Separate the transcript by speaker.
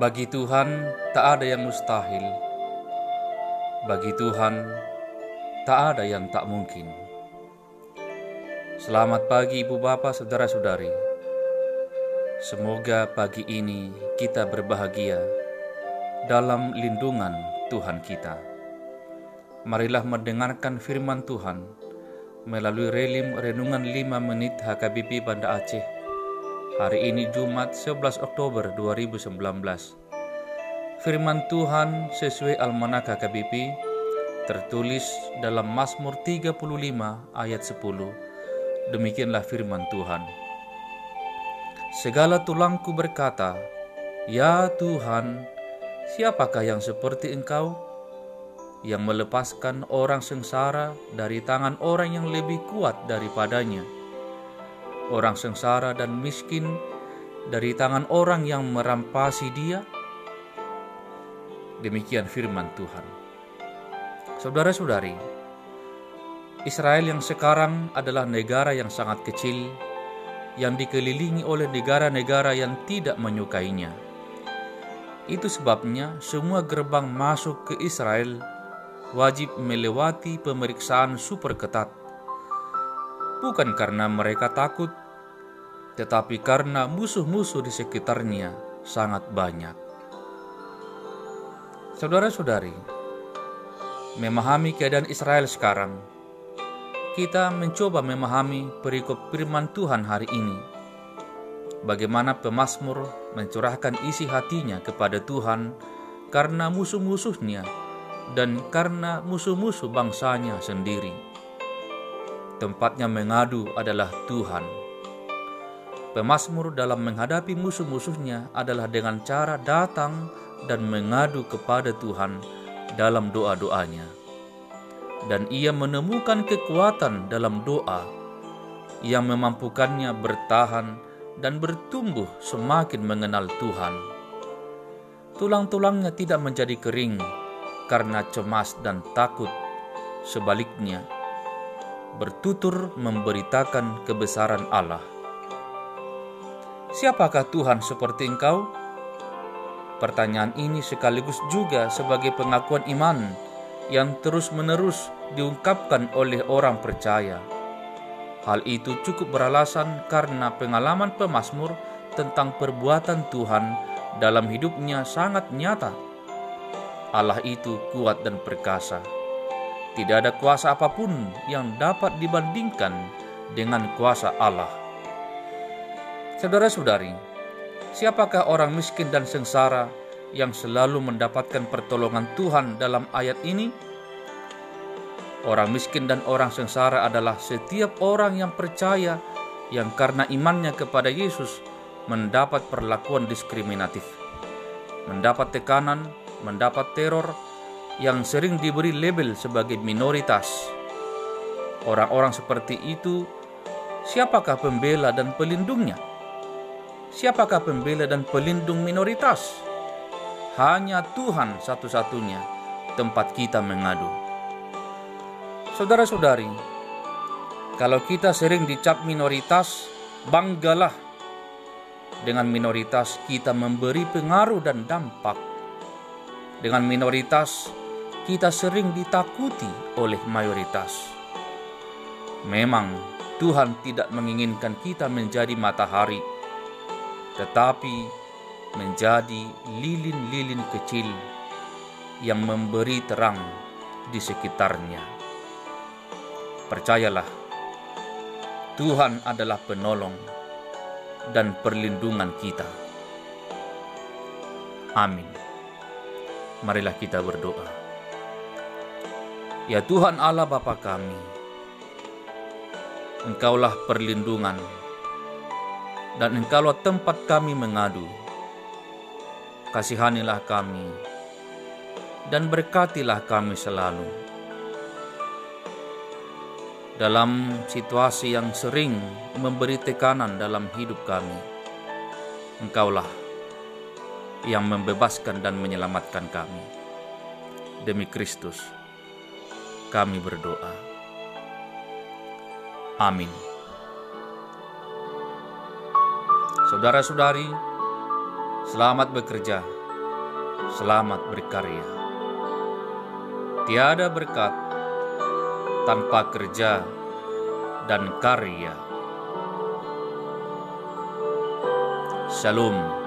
Speaker 1: Bagi Tuhan tak ada yang mustahil. Bagi Tuhan tak ada yang tak mungkin. Selamat pagi Ibu Bapak Saudara-saudari. Semoga pagi ini kita berbahagia dalam lindungan Tuhan kita. Marilah mendengarkan firman Tuhan melalui relim renungan 5 menit HKBP Banda Aceh. Hari ini Jumat 11 Oktober 2019. Firman Tuhan sesuai Almanak HKBP tertulis dalam Mazmur 35 ayat 10. Demikianlah firman Tuhan. Segala tulangku berkata, Ya Tuhan, siapakah yang seperti Engkau? yang melepaskan orang sengsara dari tangan orang yang lebih kuat daripadanya, orang sengsara dan miskin dari tangan orang yang merampasi dia. Demikian firman Tuhan. Saudara-saudari, Israel yang sekarang adalah negara yang sangat kecil yang dikelilingi oleh negara-negara yang tidak menyukainya. Itu sebabnya semua gerbang masuk ke Israel wajib melewati pemeriksaan super ketat. Bukan karena mereka takut, tetapi karena musuh-musuh di sekitarnya sangat banyak. Saudara-saudari, memahami keadaan Israel sekarang, kita mencoba memahami perikop firman Tuhan hari ini. Bagaimana pemazmur mencurahkan isi hatinya kepada Tuhan karena musuh-musuhnya dan karena musuh-musuh bangsanya sendiri. Tempatnya mengadu adalah Tuhan. Pemasmur dalam menghadapi musuh-musuhnya adalah dengan cara datang dan mengadu kepada Tuhan dalam doa-doanya. Dan ia menemukan kekuatan dalam doa yang memampukannya bertahan dan bertumbuh semakin mengenal Tuhan. Tulang-tulangnya tidak menjadi kering karena cemas dan takut. Sebaliknya, bertutur memberitakan kebesaran Allah. Siapakah Tuhan seperti engkau? Pertanyaan ini sekaligus juga sebagai pengakuan iman yang terus-menerus diungkapkan oleh orang percaya. Hal itu cukup beralasan karena pengalaman pemazmur tentang perbuatan Tuhan dalam hidupnya sangat nyata Allah itu kuat dan perkasa. Tidak ada kuasa apa pun yang dapat dibandingkan dengan kuasa Allah. Saudara-saudari, siapakah orang miskin dan sengsara yang selalu mendapatkan pertolongan Tuhan dalam ayat ini? Orang miskin dan orang sengsara adalah setiap orang yang percaya yang karena imannya kepada Yesus mendapat perlakuan diskriminatif, mendapat tekanan, mendapat teror yang sering diberi label sebagai minoritas. Orang-orang seperti itu, siapakah pembela dan pelindungnya? Siapakah pembela dan pelindung minoritas? Hanya Tuhan satu-satunya tempat kita mengadu. Saudara-saudari, kalau kita sering dicap minoritas, banggalah dengan minoritas kita memberi pengaruh dan dampak dengan minoritas, kita sering ditakuti oleh mayoritas. Memang Tuhan tidak menginginkan kita menjadi matahari, tetapi menjadi lilin-lilin kecil yang memberi terang di sekitarnya. Percayalah, Tuhan adalah penolong dan perlindungan kita. Amin marilah kita berdoa. Ya Tuhan Allah Bapa kami, Engkaulah perlindungan dan Engkaulah tempat kami mengadu. Kasihanilah kami dan berkatilah kami selalu. Dalam situasi yang sering memberi tekanan dalam hidup kami, Engkaulah yang membebaskan dan menyelamatkan kami. Demi Kristus, kami berdoa. Amin. Saudara-saudari, selamat bekerja selamat berkarya. Tiada berkat tanpa kerja dan karya. Shalom.